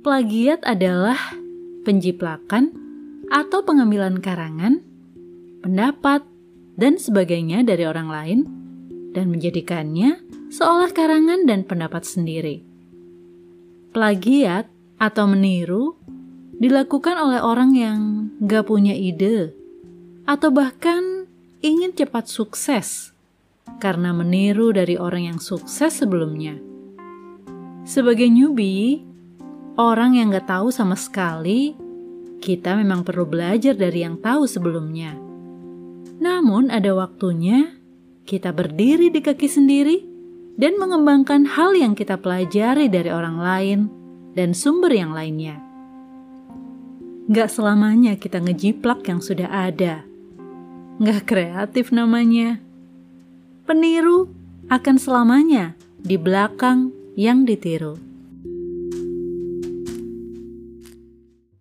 Plagiat adalah penjiplakan atau pengambilan karangan, pendapat, dan sebagainya dari orang lain dan menjadikannya seolah karangan dan pendapat sendiri. Plagiat atau meniru dilakukan oleh orang yang gak punya ide atau bahkan ingin cepat sukses karena meniru dari orang yang sukses sebelumnya. Sebagai newbie, orang yang gak tahu sama sekali, kita memang perlu belajar dari yang tahu sebelumnya. Namun ada waktunya kita berdiri di kaki sendiri dan mengembangkan hal yang kita pelajari dari orang lain dan sumber yang lainnya. Gak selamanya kita ngejiplak yang sudah ada. Gak kreatif namanya. Peniru akan selamanya di belakang yang ditiru.